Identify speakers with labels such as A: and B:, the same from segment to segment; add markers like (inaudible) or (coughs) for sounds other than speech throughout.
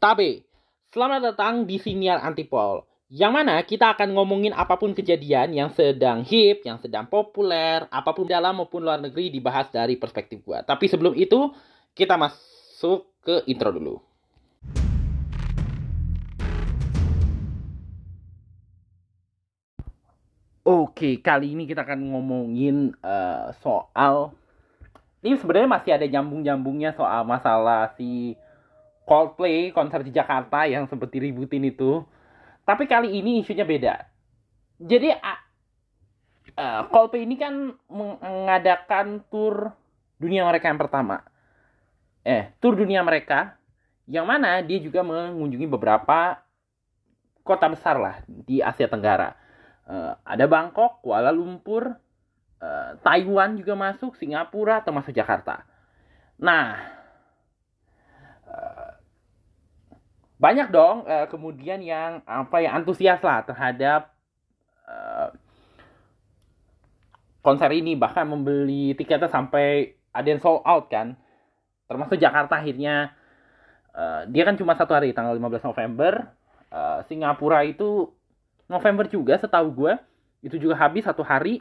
A: Tabe. Selamat datang di Siniar Antipol. Yang mana kita akan ngomongin apa pun kejadian yang sedang hip, yang sedang populer, apa pun dalam maupun luar negeri dibahas dari perspektif gua. Tapi sebelum itu, kita masuk ke intro dulu. Oke, kali ini kita akan ngomongin uh, soal ini sebenarnya masih ada nyambung-nyambungnya soal masalah si Coldplay konser di Jakarta yang sempat diributin itu. Tapi kali ini isunya beda. Jadi uh, Coldplay ini kan mengadakan tour dunia mereka yang pertama. Eh, tour dunia mereka yang mana dia juga mengunjungi beberapa kota besar lah di Asia Tenggara. Uh, ada Bangkok, Kuala Lumpur, uh, Taiwan juga masuk, Singapura, termasuk Jakarta. Nah, uh, banyak dong uh, kemudian yang apa ya antusias lah terhadap uh, konser ini. Bahkan membeli tiketnya sampai ada yang sold out kan. Termasuk Jakarta akhirnya. Uh, dia kan cuma satu hari tanggal 15 November. Uh, Singapura itu November juga setahu gue itu juga habis satu hari.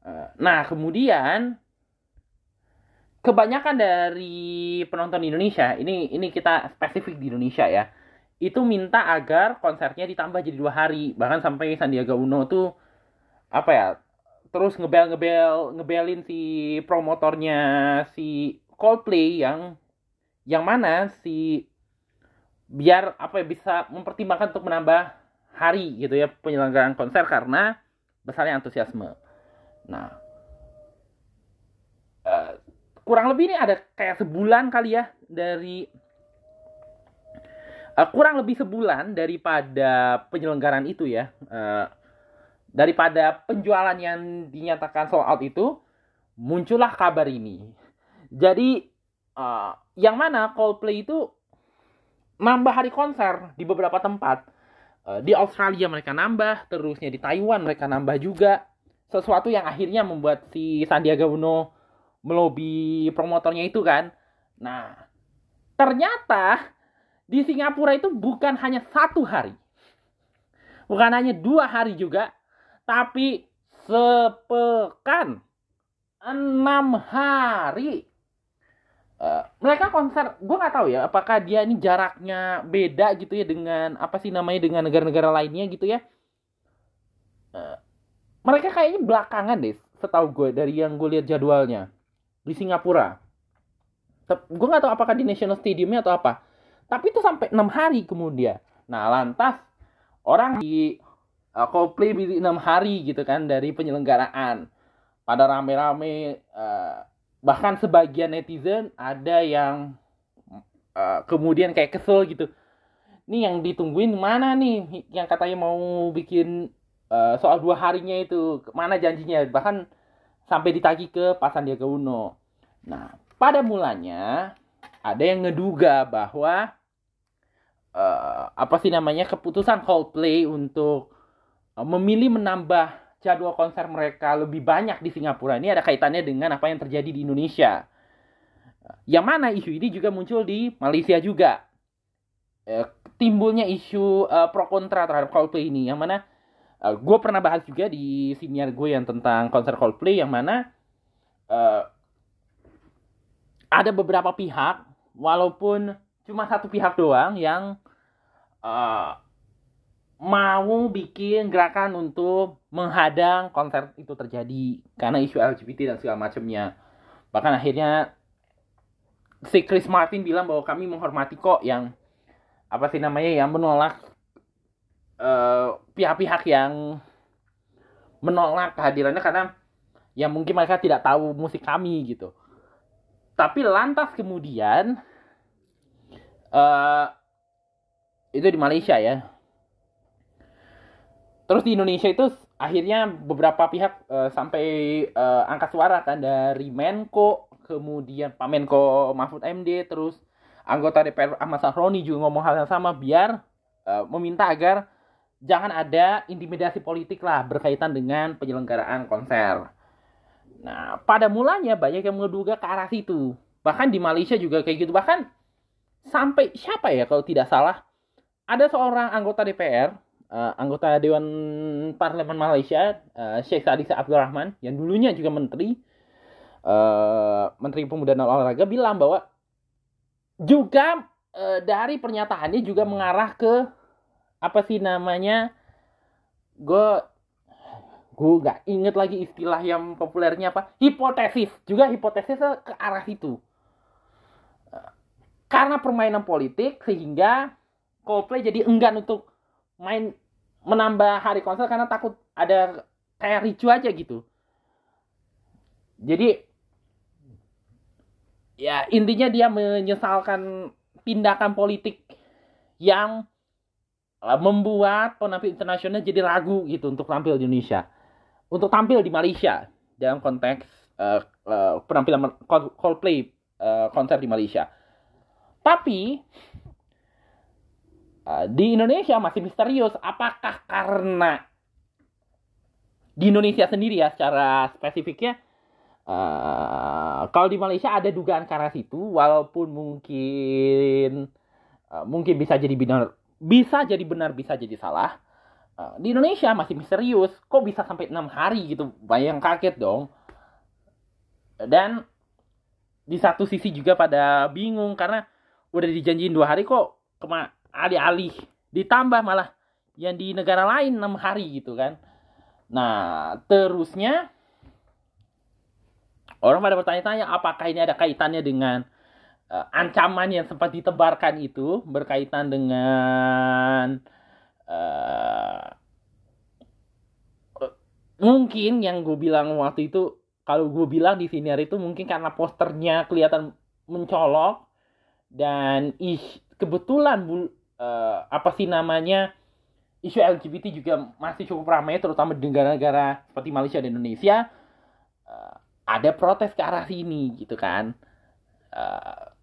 A: Eh, nah, kemudian kebanyakan dari penonton Indonesia, ini ini kita spesifik di Indonesia ya, itu minta agar konsernya ditambah jadi dua hari, bahkan sampai Sandiaga Uno tuh apa ya, terus ngebel ngebel ngebelin si promotornya si Coldplay yang yang mana si biar apa ya bisa mempertimbangkan untuk menambah hari gitu ya penyelenggaraan konser karena besarnya antusiasme. Nah, kurang lebih ini ada kayak sebulan kali ya dari uh, kurang lebih sebulan daripada penyelenggaraan itu ya. Uh, daripada penjualan yang dinyatakan sold out itu muncullah kabar ini. Jadi uh, yang mana Coldplay itu nambah hari konser di beberapa tempat. Uh, di Australia mereka nambah, terusnya di Taiwan mereka nambah juga sesuatu yang akhirnya membuat si Sandiaga Uno melobi promotornya itu kan. Nah, ternyata di Singapura itu bukan hanya satu hari. Bukan hanya dua hari juga, tapi sepekan. Enam hari. Uh, mereka konser, gue nggak tahu ya, apakah dia ini jaraknya beda gitu ya dengan apa sih namanya dengan negara-negara lainnya gitu ya. Uh, mereka kayaknya belakangan deh setahu gue dari yang gue lihat jadwalnya di Singapura. Gue nggak tahu apakah di National Stadiumnya atau apa. Tapi itu sampai enam hari kemudian. Nah lantas orang di uh, Coldplay di enam hari gitu kan dari penyelenggaraan. Pada rame-rame uh, bahkan sebagian netizen ada yang uh, kemudian kayak kesel gitu. Nih yang ditungguin mana nih? Yang katanya mau bikin uh, soal dua harinya itu mana janjinya? Bahkan sampai ditagi ke Pak Sandiaga Uno. Nah, pada mulanya ada yang ngeduga bahwa uh, apa sih namanya keputusan Coldplay untuk uh, memilih menambah jadwal konser mereka lebih banyak di Singapura ini ada kaitannya dengan apa yang terjadi di Indonesia. Yang mana isu ini juga muncul di Malaysia juga. timbulnya isu uh, pro kontra terhadap Coldplay ini yang mana uh, gue pernah bahas juga di senior gue yang tentang konser Coldplay yang mana uh, ada beberapa pihak walaupun cuma satu pihak doang yang uh, mau bikin gerakan untuk menghadang konser itu terjadi karena isu LGBT dan segala macamnya bahkan akhirnya si Chris Martin bilang bahwa kami menghormati kok yang apa sih namanya yang menolak Eh, pihak-pihak uh, yang menolak kehadirannya karena ya mungkin mereka tidak tahu musik kami gitu. Tapi lantas kemudian uh, itu di Malaysia ya. Terus di Indonesia itu akhirnya beberapa pihak uh, sampai uh, angkat suara kan dari Menko, kemudian Pak Menko Mahfud MD, terus anggota DPR Ahmad Sahroni juga ngomong hal yang sama biar uh, meminta agar jangan ada intimidasi politik lah berkaitan dengan penyelenggaraan konser. Nah, pada mulanya banyak yang menduga ke arah situ. Bahkan di Malaysia juga kayak gitu. Bahkan sampai siapa ya kalau tidak salah ada seorang anggota DPR uh, anggota Dewan Parlemen Malaysia uh, Sheikh Sadi Abdul Rahman yang dulunya juga menteri uh, menteri pemuda dan olahraga bilang bahwa juga uh, dari pernyataannya juga mengarah ke apa sih namanya gue gue nggak inget lagi istilah yang populernya apa. Hipotesis. Juga hipotesis ke arah situ. Karena permainan politik sehingga Coldplay jadi enggan untuk main menambah hari konser karena takut ada kayak ricu aja gitu. Jadi ya intinya dia menyesalkan tindakan politik yang uh, membuat penampil internasional jadi ragu gitu untuk tampil di Indonesia untuk tampil di Malaysia dalam konteks uh, uh, penampilan Coldplay uh, konser di Malaysia. Tapi uh, di Indonesia masih misterius apakah karena di Indonesia sendiri ya secara spesifiknya uh, kalau di Malaysia ada dugaan arah situ walaupun mungkin uh, mungkin bisa jadi benar bisa jadi benar bisa jadi salah di Indonesia masih misterius. Kok bisa sampai enam hari gitu? Bayang kaget dong. Dan di satu sisi juga pada bingung karena udah dijanjiin dua hari kok kema alih-alih ditambah malah yang di negara lain enam hari gitu kan. Nah terusnya orang pada bertanya-tanya apakah ini ada kaitannya dengan uh, ancaman yang sempat ditebarkan itu berkaitan dengan uh, mungkin yang gue bilang waktu itu kalau gue bilang di siniar itu mungkin karena posternya kelihatan mencolok dan ish, kebetulan bu, uh, apa sih namanya isu LGBT juga masih cukup ramai terutama di negara-negara seperti Malaysia dan Indonesia uh, ada protes ke arah sini gitu kan. Uh,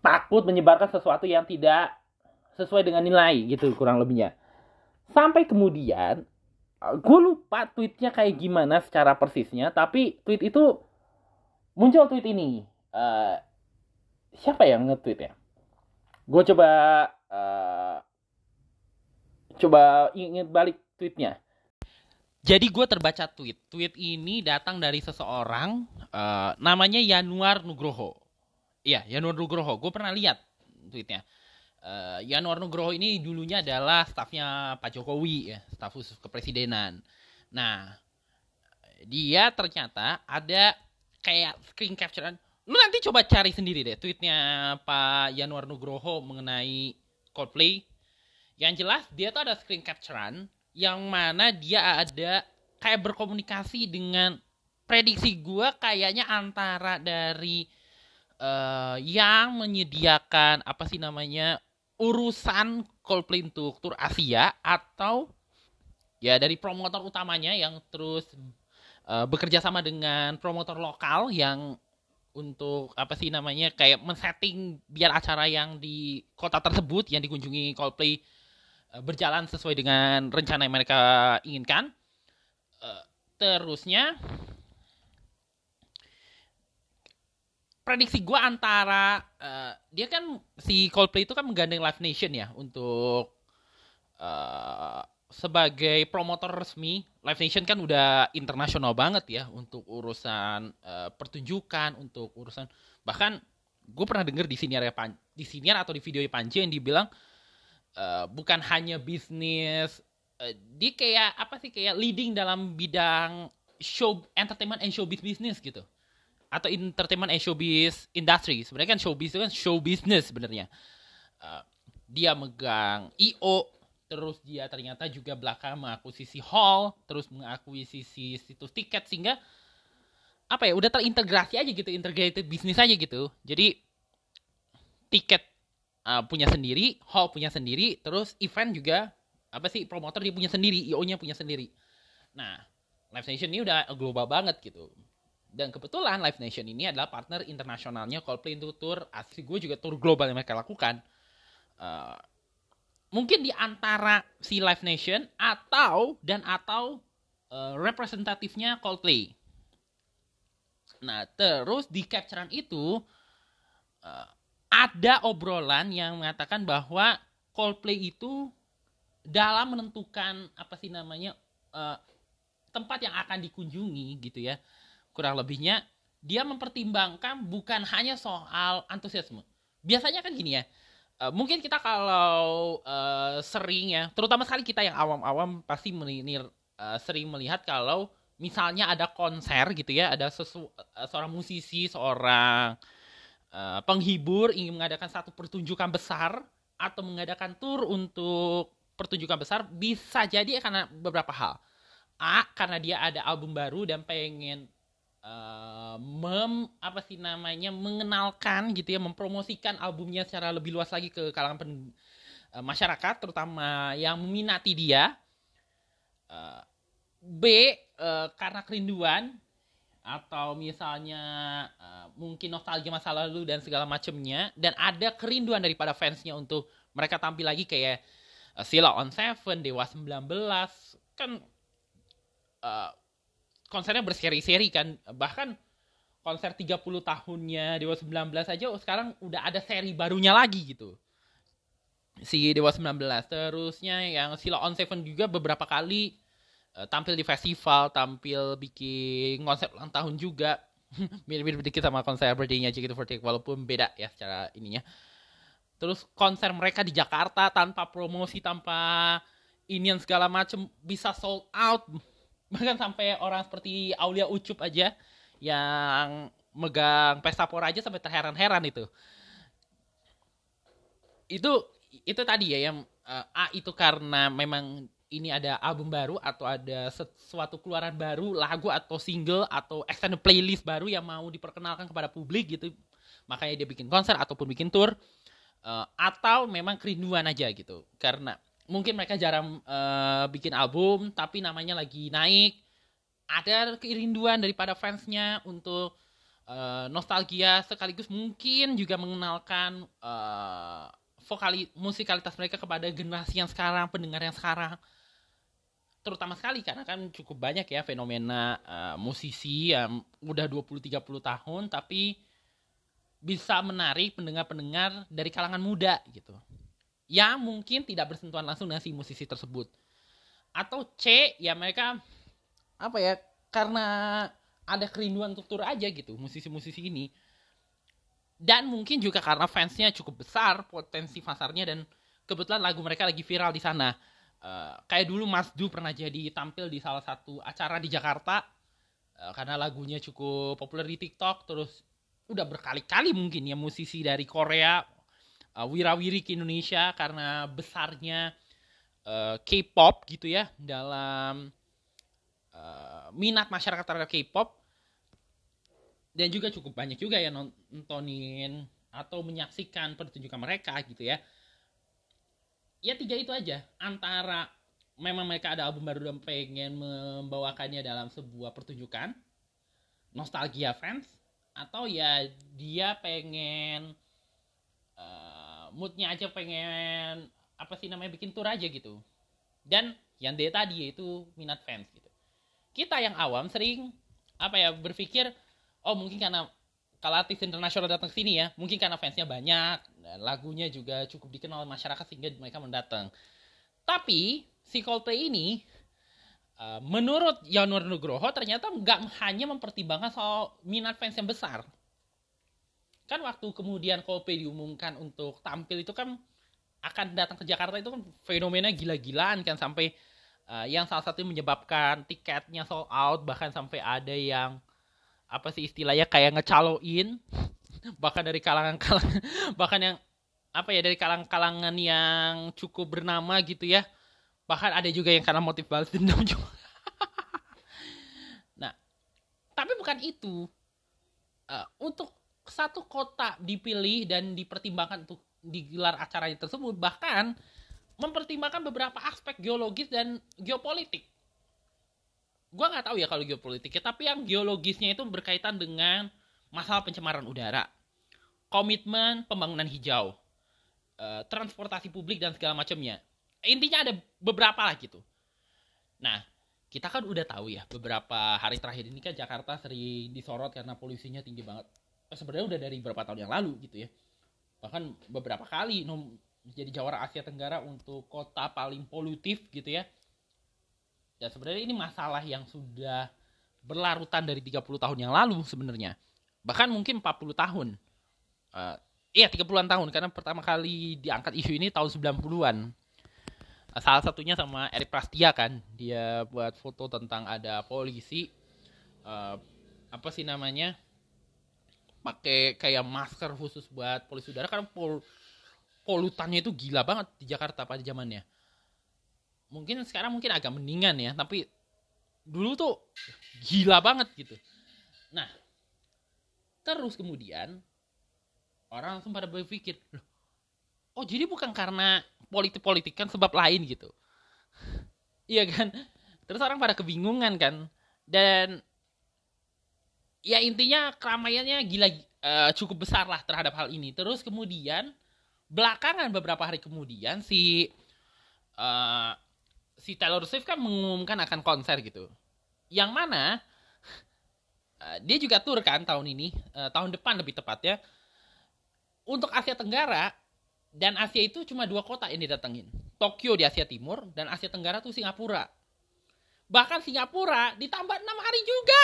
A: takut menyebarkan sesuatu yang tidak sesuai dengan nilai gitu kurang lebihnya Sampai kemudian gue lupa tweetnya kayak gimana secara persisnya, tapi tweet itu muncul tweet ini. Uh, siapa yang nge-tweet ya? Gue coba uh, coba inget balik tweetnya. Jadi gue terbaca tweet. Tweet ini datang dari seseorang uh, namanya Yanuar Nugroho. Iya, Yanuar Nugroho. Gue pernah lihat tweetnya uh, Yanuar Nugroho ini dulunya adalah stafnya Pak Jokowi ya, staf khusus kepresidenan. Nah, dia ternyata ada kayak screen capture. Lu nanti coba cari sendiri deh tweetnya Pak Yanuar Nugroho mengenai Coldplay. Yang jelas dia tuh ada screen capturean yang mana dia ada kayak berkomunikasi dengan prediksi gue kayaknya antara dari uh, yang menyediakan apa sih namanya urusan Coldplay untuk tour Asia atau ya dari promotor utamanya yang terus uh, bekerja sama dengan promotor lokal yang untuk apa sih namanya kayak men-setting biar acara yang di kota tersebut yang dikunjungi Coldplay uh, berjalan sesuai dengan rencana yang mereka inginkan. Uh, terusnya prediksi gue antara uh, dia kan si Coldplay itu kan menggandeng Live Nation ya untuk uh, sebagai promotor resmi. Live Nation kan udah internasional banget ya untuk urusan uh, pertunjukan untuk urusan bahkan gue pernah denger di siniar ya di siniar atau di video Panji yang dibilang uh, bukan hanya bisnis uh, dia kayak apa sih kayak leading dalam bidang show entertainment and showbiz business gitu atau entertainment and showbiz industry. Sebenarnya kan showbiz itu kan show business sebenarnya. Uh, dia megang IO, terus dia ternyata juga belakang mengakuisisi hall, terus mengakuisisi situs tiket sehingga apa ya udah terintegrasi aja gitu, integrated bisnis aja gitu. Jadi tiket uh, punya sendiri, hall punya sendiri, terus event juga apa sih promotor dia punya sendiri, IO-nya punya sendiri. Nah, Live Nation ini udah global banget gitu. Dan kebetulan Live Nation ini adalah partner internasionalnya Coldplay untuk tour asli gue juga tour global yang mereka lakukan. Uh, mungkin di antara si Live Nation atau dan atau uh, representatifnya Coldplay. Nah terus di capturean itu uh, ada obrolan yang mengatakan bahwa Coldplay itu dalam menentukan apa sih namanya uh, tempat yang akan dikunjungi gitu ya kurang lebihnya dia mempertimbangkan bukan hanya soal antusiasme. Biasanya kan gini ya uh, mungkin kita kalau uh, sering ya terutama sekali kita yang awam-awam pasti menir, uh, sering melihat kalau misalnya ada konser gitu ya ada sesu, uh, seorang musisi seorang uh, penghibur ingin mengadakan satu pertunjukan besar atau mengadakan tour untuk pertunjukan besar bisa jadi karena beberapa hal. A karena dia ada album baru dan pengen uh, mem apa sih namanya mengenalkan gitu ya mempromosikan albumnya secara lebih luas lagi ke kalangan pen, uh, masyarakat terutama yang meminati dia. Uh, B uh, karena kerinduan atau misalnya uh, mungkin nostalgia masa lalu dan segala macamnya dan ada kerinduan daripada fansnya untuk mereka tampil lagi kayak uh, Sila on Seven, Dewa 19 kan konsernya berseri-seri kan. Bahkan konser 30 tahunnya Dewa 19 aja oh, sekarang udah ada seri barunya lagi gitu. Si Dewa 19 terusnya yang Sila on Seven juga beberapa kali uh, tampil di festival tampil bikin konser ulang tahun juga. (laughs) Mirip-mirip dikit sama konser birthday-nya JKT48 walaupun beda ya secara ininya. Terus konser mereka di Jakarta tanpa promosi tanpa inian segala macem bisa sold out bahkan sampai orang seperti Aulia Ucup aja yang megang pesta pora aja sampai terheran-heran itu. Itu itu tadi ya yang uh, A itu karena memang ini ada album baru atau ada sesuatu keluaran baru lagu atau single atau extended playlist baru yang mau diperkenalkan kepada publik gitu. Makanya dia bikin konser ataupun bikin tour uh, atau memang kerinduan aja gitu. Karena mungkin mereka jarang uh, bikin album tapi namanya lagi naik. Ada kerinduan daripada fansnya untuk uh, nostalgia sekaligus mungkin juga mengenalkan uh, vokali musikalitas mereka kepada generasi yang sekarang pendengar yang sekarang. Terutama sekali karena kan cukup banyak ya fenomena uh, musisi yang udah 20-30 tahun tapi bisa menarik pendengar-pendengar dari kalangan muda gitu yang mungkin tidak bersentuhan langsung dengan si musisi tersebut. Atau C, ya mereka apa ya? Karena ada kerinduan untuk tur aja gitu musisi-musisi ini. Dan mungkin juga karena fansnya cukup besar, potensi pasarnya dan kebetulan lagu mereka lagi viral di sana. Uh, kayak dulu Mas Du pernah jadi tampil di salah satu acara di Jakarta uh, karena lagunya cukup populer di TikTok terus udah berkali-kali mungkin ya musisi dari Korea uh, wirawiri ke Indonesia karena besarnya uh, K-pop gitu ya dalam uh, minat masyarakat terhadap K-pop. Dan juga cukup banyak juga yang nontonin atau menyaksikan pertunjukan mereka gitu ya. Ya tiga itu aja. Antara memang mereka ada album baru dan pengen membawakannya dalam sebuah pertunjukan nostalgia fans atau ya dia pengen moodnya aja pengen apa sih namanya bikin tour aja gitu. Dan yang dia tadi yaitu minat fans gitu. Kita yang awam sering apa ya berpikir oh mungkin karena kalau artis internasional datang ke sini ya mungkin karena fansnya banyak lagunya juga cukup dikenal masyarakat sehingga mereka mendatang. Tapi si Coldplay ini uh, menurut Yanur Nugroho ternyata nggak hanya mempertimbangkan soal minat fans yang besar kan waktu kemudian Coldplay diumumkan untuk tampil itu kan akan datang ke Jakarta itu kan fenomena gila-gilaan kan sampai uh, yang salah satu menyebabkan tiketnya sold out bahkan sampai ada yang apa sih istilahnya kayak ngecaloin (laughs) bahkan dari kalangan-kalangan (laughs) bahkan yang apa ya dari kalangan-kalangan yang cukup bernama gitu ya. Bahkan ada juga yang karena motif balas dendam (laughs) juga. Nah tapi bukan itu. Uh, untuk satu kota dipilih dan dipertimbangkan untuk digelar acara tersebut bahkan mempertimbangkan beberapa aspek geologis dan geopolitik. Gua nggak tahu ya kalau geopolitiknya, tapi yang geologisnya itu berkaitan dengan masalah pencemaran udara, komitmen pembangunan hijau, eh, transportasi publik dan segala macamnya. Intinya ada beberapa lah gitu. Nah, kita kan udah tahu ya beberapa hari terakhir ini kan Jakarta sering disorot karena polusinya tinggi banget sebenarnya udah dari beberapa tahun yang lalu gitu ya.
B: Bahkan beberapa kali menjadi jawara Asia Tenggara untuk kota paling polutif gitu ya. Dan sebenarnya ini masalah yang sudah berlarutan dari 30 tahun yang lalu sebenarnya. Bahkan mungkin 40 tahun. Uh, iya 30-an tahun. Karena pertama kali diangkat isu ini tahun 90-an salah satunya sama Erik Prastia kan. Dia buat foto tentang ada polisi. Uh, apa sih namanya pakai kayak masker khusus buat polisi udara karena pol polutannya itu gila banget di Jakarta pada zamannya. Mungkin sekarang mungkin agak mendingan ya tapi dulu tuh gila banget gitu. Nah terus kemudian orang langsung pada berpikir oh jadi bukan karena politik-politik kan sebab lain gitu? (laughs) Iya kan? Terus orang pada kebingungan kan? Dan ya intinya keramaiannya gila uh, cukup besar lah terhadap hal ini terus kemudian belakangan beberapa hari kemudian si uh, si Taylor Swift kan mengumumkan akan konser gitu yang mana uh, dia juga tur kan tahun ini uh, tahun depan lebih tepatnya untuk Asia Tenggara dan Asia itu cuma dua kota yang didatengin. Tokyo di Asia Timur dan Asia Tenggara tuh Singapura. Bahkan Singapura ditambah enam hari juga.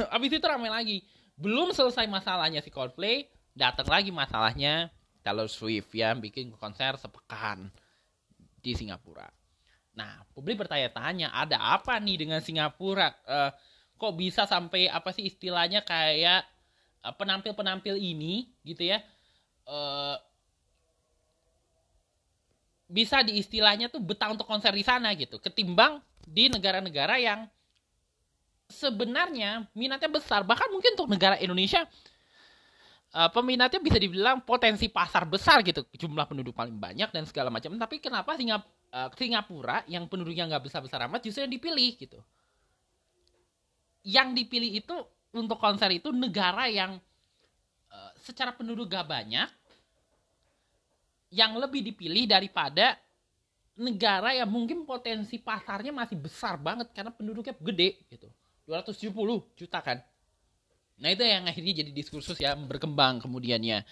B: (coughs) Abis itu ramai lagi. Belum selesai masalahnya si Coldplay, datang lagi masalahnya Taylor Swift ya bikin konser sepekan di Singapura. Nah, publik bertanya-tanya, ada apa nih dengan Singapura? Uh, kok bisa sampai apa sih istilahnya kayak Eh, penampil-penampil ini gitu ya uh, bisa diistilahnya tuh betah untuk konser di sana gitu ketimbang di negara-negara yang sebenarnya minatnya besar. Bahkan mungkin untuk negara Indonesia uh, peminatnya bisa dibilang potensi pasar besar gitu. Jumlah penduduk paling banyak dan segala macam. Tapi kenapa Singap uh, Singapura yang penduduknya nggak besar-besar amat justru yang dipilih gitu? Yang dipilih itu untuk konser itu negara yang uh, secara penduduk gak banyak yang lebih dipilih daripada negara yang mungkin potensi pasarnya masih besar banget karena penduduknya gede gitu. 270 juta kan. Nah itu yang akhirnya jadi diskursus ya berkembang kemudiannya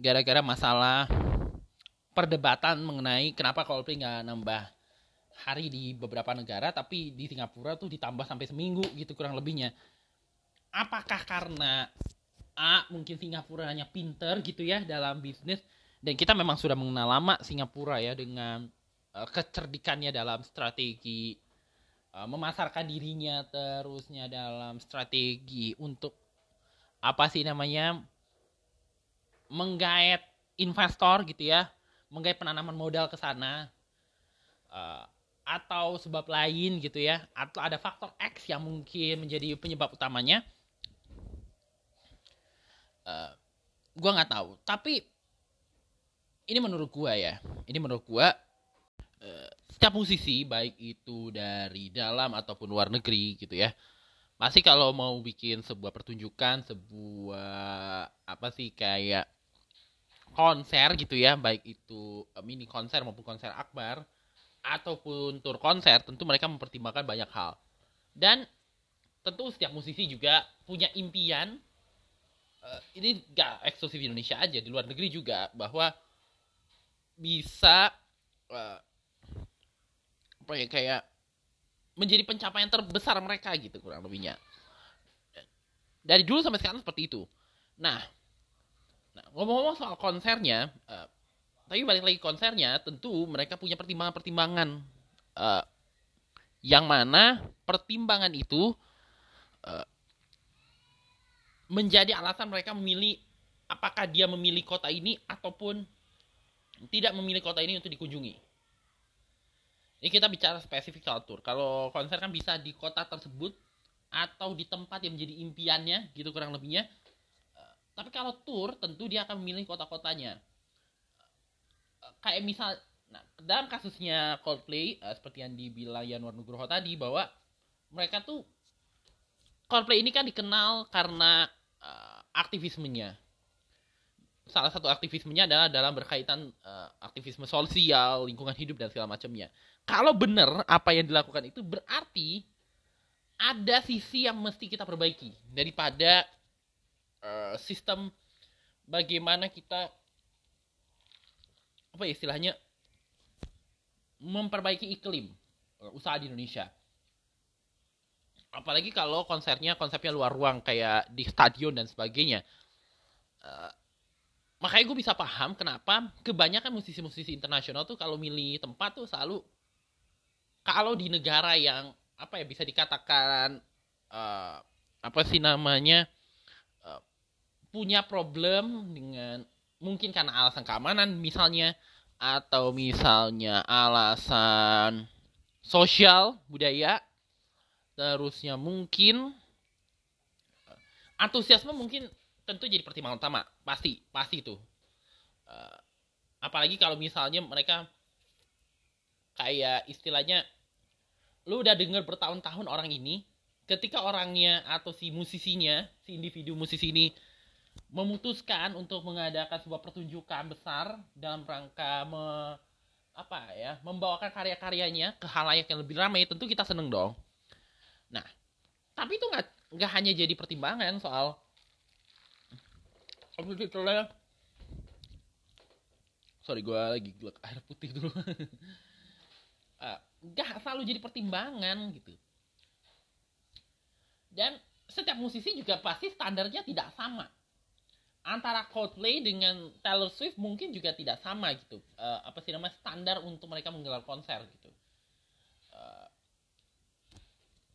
B: gara-gara masalah perdebatan mengenai kenapa Coldplay nggak nambah hari di beberapa negara tapi di Singapura tuh ditambah sampai seminggu gitu kurang lebihnya. Apakah karena A mungkin Singapura hanya pinter gitu ya dalam bisnis dan kita memang sudah mengenal lama Singapura ya dengan uh, kecerdikannya dalam strategi uh, memasarkan dirinya terusnya dalam strategi untuk apa sih namanya menggait investor gitu ya menggait penanaman modal ke sana uh, atau sebab lain gitu ya atau ada faktor X yang mungkin menjadi penyebab utamanya eh, gue nggak tahu. Tapi ini menurut gue ya ini menurut gue setiap musisi baik itu dari dalam ataupun luar negeri gitu ya masih kalau mau bikin sebuah pertunjukan sebuah apa sih kayak konser gitu ya baik itu eh, mini konser maupun konser akbar ataupun tur konser tentu mereka mempertimbangkan banyak hal. Dan tentu setiap musisi juga punya impian uh, ini gak eksklusif Indonesia aja di luar negeri juga bahwa bisa uh, apa ya kayak menjadi pencapaian terbesar mereka gitu kurang lebihnya dari dulu sampai sekarang seperti itu nah nah ngomong-ngomong soal konsernya uh, tapi balik lagi konsernya tentu mereka punya pertimbangan-pertimbangan uh, yang mana pertimbangan itu uh, menjadi alasan mereka memilih apakah dia memilih kota ini ataupun tidak memilih kota ini untuk dikunjungi. Ini kita bicara spesifik soal tour. Kalau konser kan bisa di kota tersebut atau di tempat yang menjadi impiannya gitu kurang lebihnya. Eh, tapi kalau tour tentu dia akan memilih kota-kotanya. Eh, kayak misal nah, dalam kasusnya Coldplay uh, seperti yang dibilang Yanuar Nugroho tadi bahwa mereka tuh Coldplay ini kan dikenal karena uh, aktivismenya. Salah satu aktivismenya adalah dalam berkaitan uh, aktivisme sosial, lingkungan hidup dan segala macamnya. Kalau benar apa yang dilakukan itu berarti ada sisi yang mesti kita perbaiki daripada uh, sistem bagaimana kita apa ya istilahnya memperbaiki iklim uh, usaha di Indonesia. Apalagi kalau konsernya konsepnya luar ruang kayak di stadion dan sebagainya. Uh, makanya gue bisa paham kenapa kebanyakan musisi-musisi internasional tuh kalau milih tempat tuh selalu kalau di negara yang apa ya bisa dikatakan uh, apa sih namanya uh, punya problem dengan mungkin karena alasan keamanan misalnya atau misalnya alasan sosial budaya terusnya mungkin antusiasme mungkin tentu jadi pertimbangan utama. Pasti pasti itu uh, apalagi kalau misalnya mereka kayak istilahnya lu udah denger bertahun-tahun orang ini ketika orangnya atau si musisinya si individu musisi ini memutuskan untuk mengadakan sebuah pertunjukan besar dalam rangka me, apa ya membawakan karya-karyanya ke halayak yang lebih ramai tentu kita seneng dong. Nah tapi itu nggak nggak hanya jadi pertimbangan soal sorry gue lagi gelek air putih dulu (laughs) uh, gak selalu jadi pertimbangan gitu. Dan setiap musisi juga pasti standarnya tidak sama. Antara Coldplay dengan Taylor Swift mungkin juga tidak sama gitu. Uh, apa sih nama standar untuk mereka menggelar konser gitu. Uh,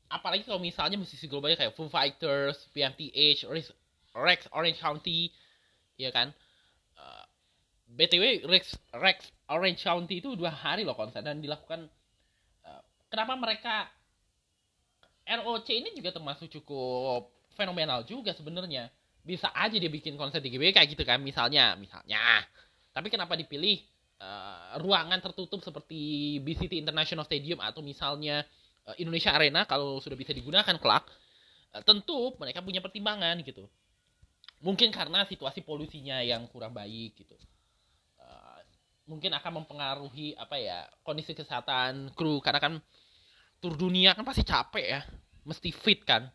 B: apalagi kalau misalnya musisi globalnya kayak Foo Fighters, PMTH, Rex, Orange County ya kan? uh, btw Rex Rex Orange County itu dua hari loh konser dan dilakukan kenapa mereka ROC ini juga termasuk cukup fenomenal juga sebenarnya. Bisa aja dia bikin konser di GBK gitu kan misalnya misalnya. Tapi kenapa dipilih uh, ruangan tertutup seperti BCT International Stadium atau misalnya uh, Indonesia Arena kalau sudah bisa digunakan kelak uh, tentu mereka punya pertimbangan gitu. Mungkin karena situasi polusinya yang kurang baik gitu mungkin akan mempengaruhi apa ya kondisi kesehatan kru. Karena kan tur dunia kan pasti capek ya. Mesti fit kan.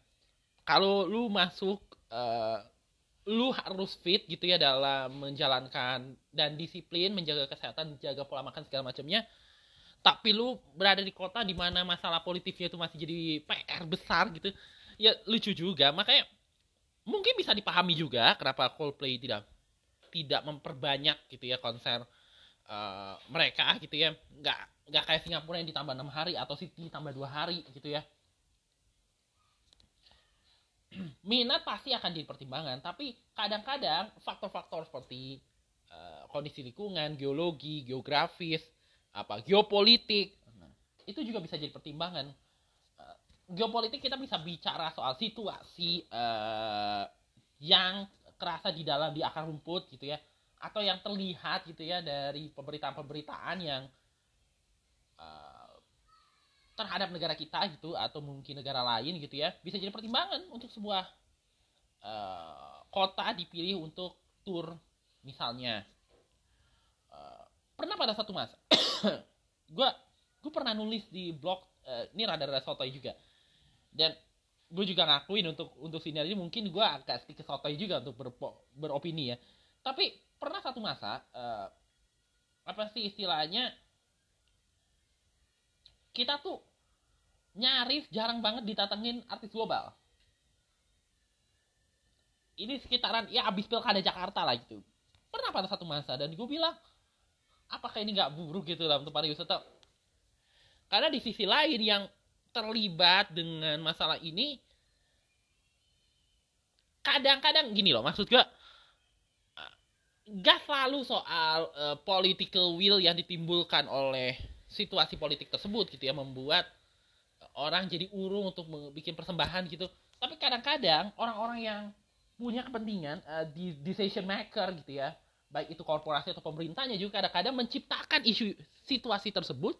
B: Kalau lu masuk uh, lu harus fit gitu ya dalam menjalankan dan disiplin menjaga kesehatan jaga pola makan segala macamnya. Tapi lu berada di kota di mana masalah politiknya itu masih jadi PR besar gitu ya lucu juga. Makanya mungkin bisa dipahami juga kenapa Coldplay tidak tidak memperbanyak gitu ya konser uh, mereka gitu ya. Nggak nggak kayak Singapura yang ditambah enam hari atau City ditambah dua hari gitu ya. (clears throat) Minat pasti akan jadi pertimbangan tapi kadang-kadang faktor-faktor seperti uh, kondisi lingkungan geologi geografis apa geopolitik itu juga bisa jadi pertimbangan. Uh, geopolitik kita bisa bicara soal situasi uh, yang kerasa di dalam di akar rumput gitu ya atau yang terlihat gitu ya dari pemberitaan-pemberitaan yang uh, terhadap negara kita gitu atau mungkin negara lain gitu ya bisa jadi pertimbangan untuk sebuah uh, kota dipilih untuk tur misalnya. Uh, pernah pada satu masa (coughs) gue gue pernah nulis di blog uh, ini rada-rada sotoy juga. Dan gue juga ngakuin untuk untuk sini aja mungkin gue agak sedikit sotoy juga untuk ber, beropini ya. Tapi pernah satu masa uh, apa sih istilahnya kita tuh nyaris jarang banget ditatengin artis global. Ini sekitaran ya abis pilkada Jakarta lah gitu. Pernah pada satu masa dan gue bilang apakah ini nggak buruk gitu dalam tempat pariwisata? Karena di sisi lain yang terlibat dengan masalah ini kadang-kadang gini loh maksud gue gak selalu soal uh, political will yang ditimbulkan oleh situasi politik tersebut gitu ya membuat orang jadi urung untuk bikin persembahan gitu. Tapi kadang-kadang orang-orang yang punya kepentingan uh, di decision maker gitu ya baik itu korporasi atau pemerintahnya juga kadang-kadang menciptakan isu situasi tersebut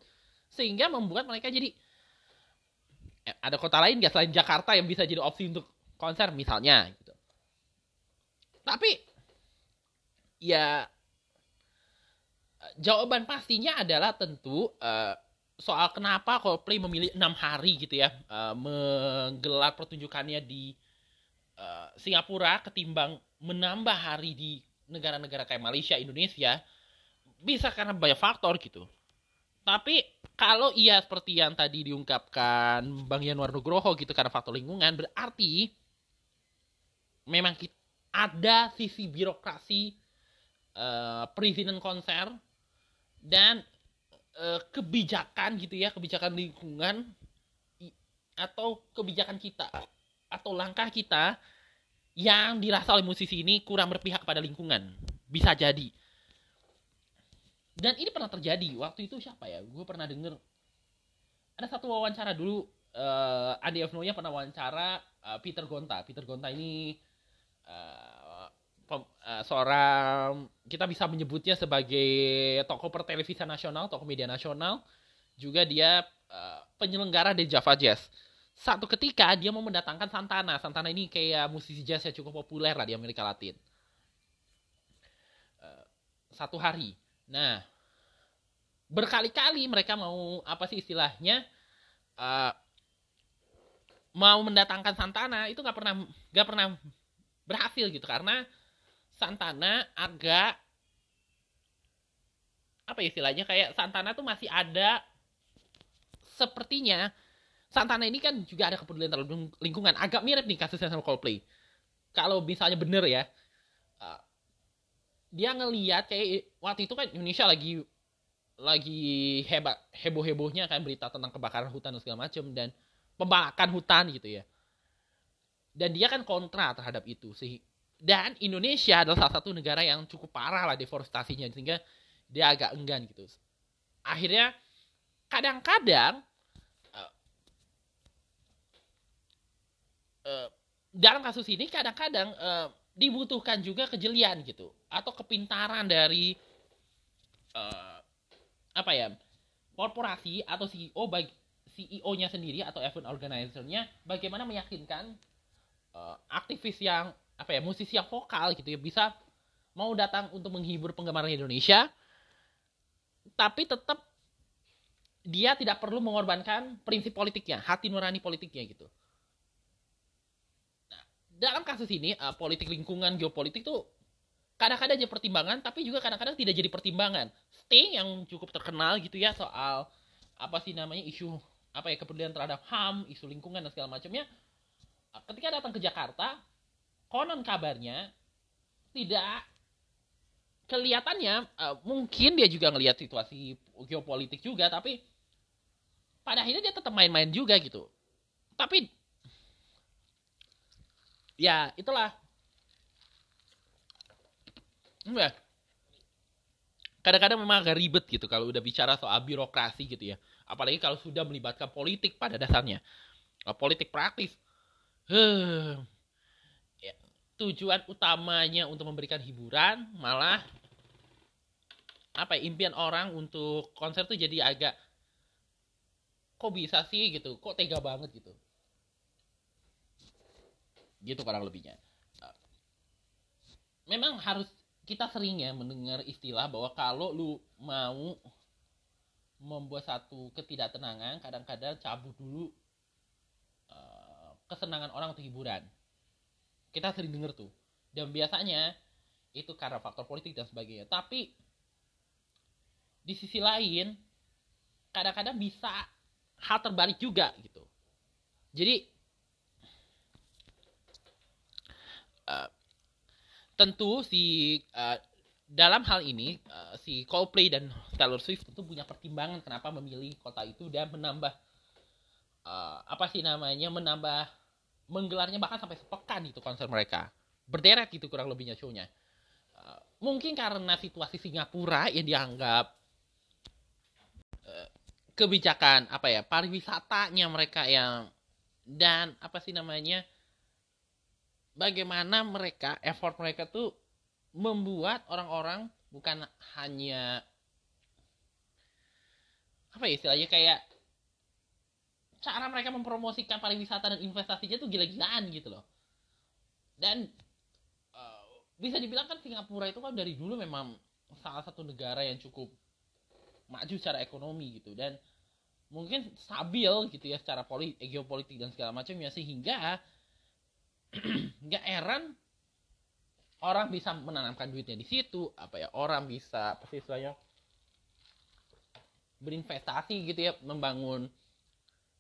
B: sehingga membuat mereka jadi eh, ada kota lain gak selain Jakarta yang bisa jadi opsi untuk konser misalnya gitu. Tapi ya jawaban pastinya adalah tentu uh, soal kenapa Coldplay memilih enam hari gitu ya uh, menggelar pertunjukannya di uh, Singapura ketimbang menambah hari di negara-negara kayak Malaysia, Indonesia bisa karena banyak faktor gitu. Tapi kalau iya seperti yang tadi diungkapkan Bang Yanuar Nugroho gitu karena faktor lingkungan berarti memang kita, ada sisi birokrasi uh, perizinan konser dan uh, kebijakan gitu ya kebijakan lingkungan atau kebijakan kita atau langkah kita yang dirasa oleh musisi ini kurang berpihak pada lingkungan. Bisa jadi. Dan ini pernah terjadi. Waktu itu siapa ya? Gue pernah denger. Ada satu wawancara dulu uh, Andi F. Noya pernah wawancara uh, Peter Gonta. Peter Gonta ini pem, uh, seorang kita bisa menyebutnya sebagai tokoh pertelevisian nasional tokoh media nasional. Juga dia uh, penyelenggara di Java Jazz. Satu ketika dia mau mendatangkan Santana. Santana ini kayak musisi jazz yang cukup populer lah di Amerika Latin. Uh, satu hari. Nah, berkali-kali mereka mau apa sih istilahnya uh, mau mendatangkan Santana itu nggak pernah nggak pernah berhasil gitu. Karena Santana agak apa ya istilahnya? Kayak Santana tuh masih ada sepertinya. Santana ini kan juga ada kepedulian terhadap lingkungan. Agak mirip nih kasusnya sama Coldplay. Kalau misalnya bener ya uh, dia ngeliat kayak waktu itu kan Indonesia lagi lagi hebat heboh hebohnya kan berita tentang kebakaran hutan dan segala macam dan pembalakan hutan gitu ya. Dan dia kan kontra terhadap itu sih dan Indonesia adalah salah satu negara yang cukup parah lah deforestasinya sehingga dia agak enggan gitu. Akhirnya kadang-kadang uh, uh, dalam kasus ini kadang-kadang uh, dibutuhkan juga kejelian gitu atau kepintaran dari uh, apa ya korporasi atau CEO bagi CEO-nya sendiri atau event organizer-nya bagaimana meyakinkan uh, aktivis yang apa ya musisi yang vokal gitu ya bisa mau datang untuk menghibur penggemar Indonesia tapi tetap dia tidak perlu mengorbankan prinsip politiknya hati nurani politiknya gitu. Dalam kasus ini uh, politik lingkungan geopolitik tuh kadang-kadang jadi pertimbangan tapi juga kadang-kadang tidak jadi pertimbangan. Sting yang cukup terkenal gitu ya soal apa sih namanya isu apa ya kepedulian terhadap HAM isu lingkungan dan segala macamnya. Ketika datang ke Jakarta konon kabarnya tidak kelihatannya uh, mungkin dia juga ngelihat situasi geopolitik juga tapi pada akhirnya dia tetap main-main juga gitu. Tapi ya itulah. Enggak kadang-kadang memang agak ribet gitu kalau udah bicara soal birokrasi gitu ya. Apalagi kalau sudah melibatkan politik pada dasarnya. Politik praktis. Tujuan utamanya untuk memberikan hiburan malah apa ya, impian orang untuk konser tuh jadi agak kok bisa sih gitu kok tega banget gitu. Gitu kurang lebihnya. Memang harus kita sering ya mendengar istilah bahwa kalau lu mau membuat satu ketidaktenangan kadang-kadang cabut dulu uh, kesenangan orang untuk hiburan kita sering dengar tuh. Dan biasanya itu karena faktor politik dan sebagainya. Tapi di sisi lain kadang-kadang bisa hal terbalik juga gitu. Jadi uh, tentu si uh, dalam hal ini uh, si Coldplay dan Taylor Swift tentu punya pertimbangan kenapa memilih kota itu dan menambah uh, apa sih namanya menambah menggelarnya bahkan sampai sepekan itu konser mereka. Berderet gitu kurang lebihnya shownya. Uh, mungkin karena situasi Singapura yang dianggap uh, kebijakan apa ya pariwisatanya mereka yang dan apa sih namanya bagaimana mereka effort mereka tuh membuat orang-orang bukan hanya apa ya istilahnya kayak cara mereka mempromosikan pariwisata dan investasinya tuh gila-gilaan gitu loh. Dan uh, bisa dibilang kan Singapura itu kan dari dulu memang salah satu negara yang cukup maju secara ekonomi gitu. Dan mungkin stabil gitu ya secara politik geopolitik dan segala macamnya sehingga (clears throat) nggak heran orang bisa menanamkan duitnya di situ apa ya orang bisa apa sih istilahnya berinvestasi gitu ya membangun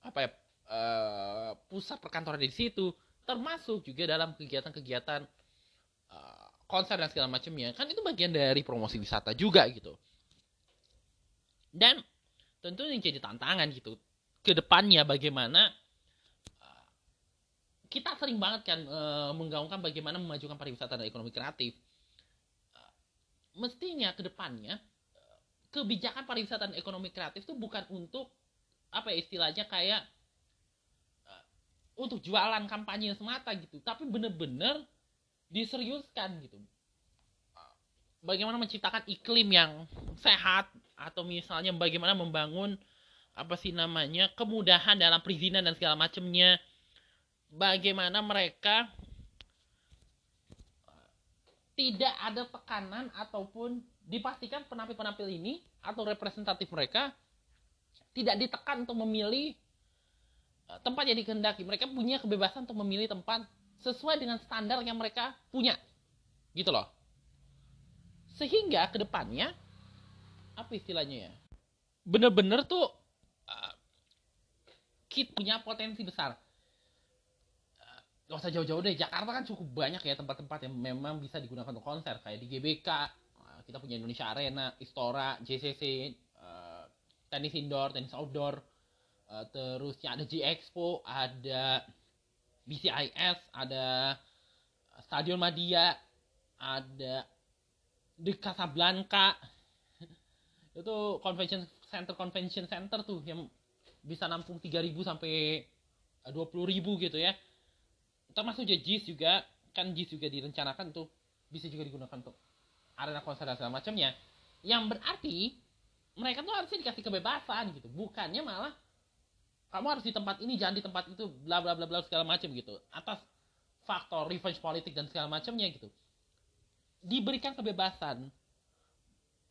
B: apa ya uh, pusat perkantoran di situ termasuk juga dalam kegiatan-kegiatan uh, konser dan segala macamnya. Kan itu bagian dari promosi wisata juga gitu. Dan tentu yang jadi tantangan gitu ke depannya bagaimana uh, kita sering banget kan uh, menggaungkan bagaimana memajukan pariwisata dan ekonomi kreatif. Mestinya ke depannya kebijakan pariwisata dan ekonomi kreatif itu bukan untuk apa ya istilahnya kayak uh, untuk jualan kampanye semata gitu. Tapi bener-bener diseriuskan gitu. Bagaimana menciptakan iklim yang sehat atau misalnya bagaimana membangun apa sih namanya kemudahan dalam perizinan dan segala macamnya bagaimana mereka tidak ada tekanan ataupun dipastikan penampil-penampil ini atau representatif mereka tidak ditekan untuk memilih eh, tempat yang dikehendaki. Mereka punya kebebasan untuk memilih tempat sesuai dengan standar yang mereka punya. Gitu loh. Sehingga ke depannya, apa istilahnya ya? Bener-bener tuh uh, kita punya potensi besar. Uh, gak usah jauh-jauh deh, Jakarta kan cukup banyak ya tempat-tempat yang memang bisa digunakan untuk konser. Kayak di GBK, kita punya Indonesia Arena, Istora, JCC, eh, tenis indoor, tenis outdoor, uh, terus ya ada G Expo, ada BCIS, ada Stadion Madia, ada di Casablanca, (laughs) itu convention center convention center tuh yang bisa nampung 3.000 sampai 20.000 gitu ya. Termasuk JIS juga, kan JIS juga direncanakan tuh bisa juga digunakan untuk arena konser dan segala macamnya. Yang berarti mereka tuh harusnya dikasih kebebasan gitu. Bukannya malah kamu harus di tempat ini jangan di tempat itu bla bla bla bla segala macam gitu. Atas faktor revenge politik dan segala macamnya gitu. Diberikan kebebasan.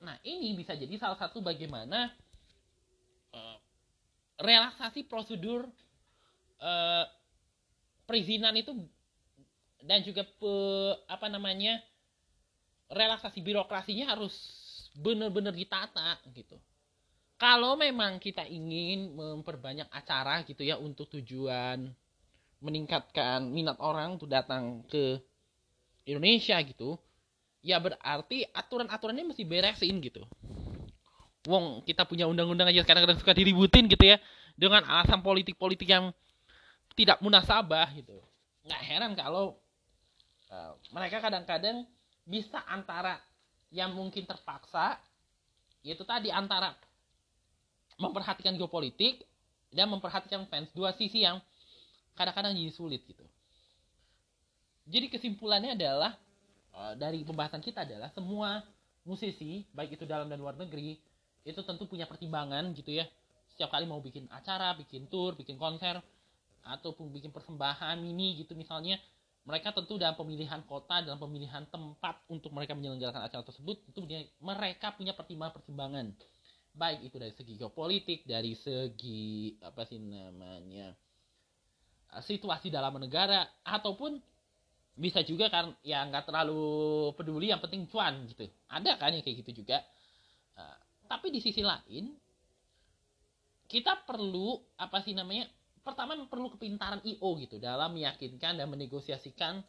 B: Nah ini bisa jadi salah satu bagaimana uh, relaksasi prosedur uh, perizinan itu dan juga pe, apa namanya relaksasi birokrasinya harus benar-benar ditata gitu. Kalau memang kita ingin memperbanyak acara gitu ya untuk tujuan meningkatkan minat orang untuk datang ke Indonesia gitu, ya berarti aturan-aturannya mesti beresin gitu. Wong kita punya undang-undang aja kadang-kadang suka diributin gitu ya dengan alasan politik-politik yang tidak munasabah gitu. Nggak heran kalau uh, mereka kadang-kadang bisa antara yang mungkin terpaksa yaitu tadi antara memperhatikan geopolitik dan memperhatikan fans. Dua sisi yang kadang-kadang jadi sulit gitu. Jadi kesimpulannya adalah uh, dari pembahasan kita adalah semua musisi baik itu dalam dan luar negeri itu tentu punya pertimbangan gitu ya. Setiap kali mau bikin acara bikin tour bikin konser ataupun bikin persembahan mini gitu misalnya mereka tentu dalam pemilihan kota dalam pemilihan tempat untuk mereka menyelenggarakan acara tersebut itu mereka punya pertimbangan-pertimbangan baik itu dari segi geopolitik dari segi apa sih namanya eh, situasi dalam negara ataupun bisa juga kan ya nggak terlalu peduli yang penting cuan gitu. Ada kan yang kayak gitu juga. Uh, tapi di sisi lain kita perlu apa sih namanya pertama perlu kepintaran IO gitu dalam meyakinkan dan menegosiasikan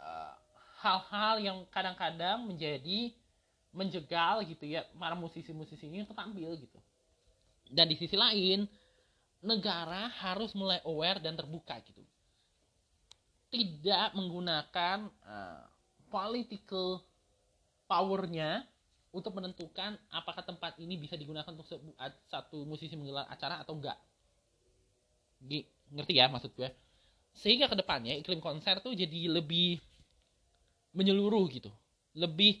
B: uh, hal-hal yang kadang-kadang menjadi menjegal gitu ya para musisi-musisi ini untuk tampil gitu. Dan di sisi lain negara harus mulai aware dan terbuka gitu. Tidak menggunakan uh, political powernya untuk menentukan apakah tempat ini bisa digunakan untuk satu musisi menggelar acara atau enggak ngerti ya maksud gue? Sehingga ke depannya iklim konser tuh jadi lebih menyeluruh gitu. Lebih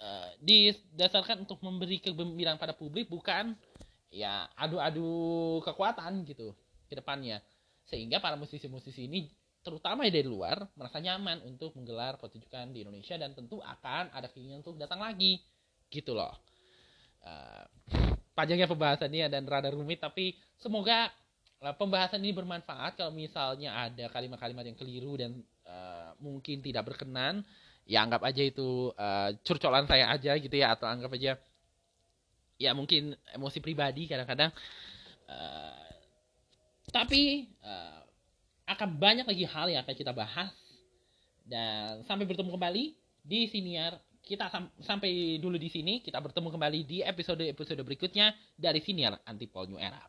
B: uh, didasarkan untuk memberi kegembiraan pada publik bukan ya adu-adu kekuatan gitu ke depannya. Sehingga para musisi-musisi ini terutama dari luar merasa nyaman untuk menggelar pertunjukan di Indonesia dan tentu akan ada keinginan untuk datang lagi gitu loh. Uh, panjangnya pembahasannya dan rada rumit tapi semoga pembahasan ini bermanfaat kalau misalnya ada kalimat-kalimat yang keliru dan uh, mungkin tidak berkenan ya anggap aja itu uh, curcolan saya aja gitu ya atau anggap aja ya mungkin emosi pribadi kadang-kadang uh, tapi uh, akan banyak lagi hal yang akan kita bahas. Dan sampai bertemu kembali di siniar kita sam sampai dulu di sini kita bertemu kembali di episode episode berikutnya dari siniar antipol new era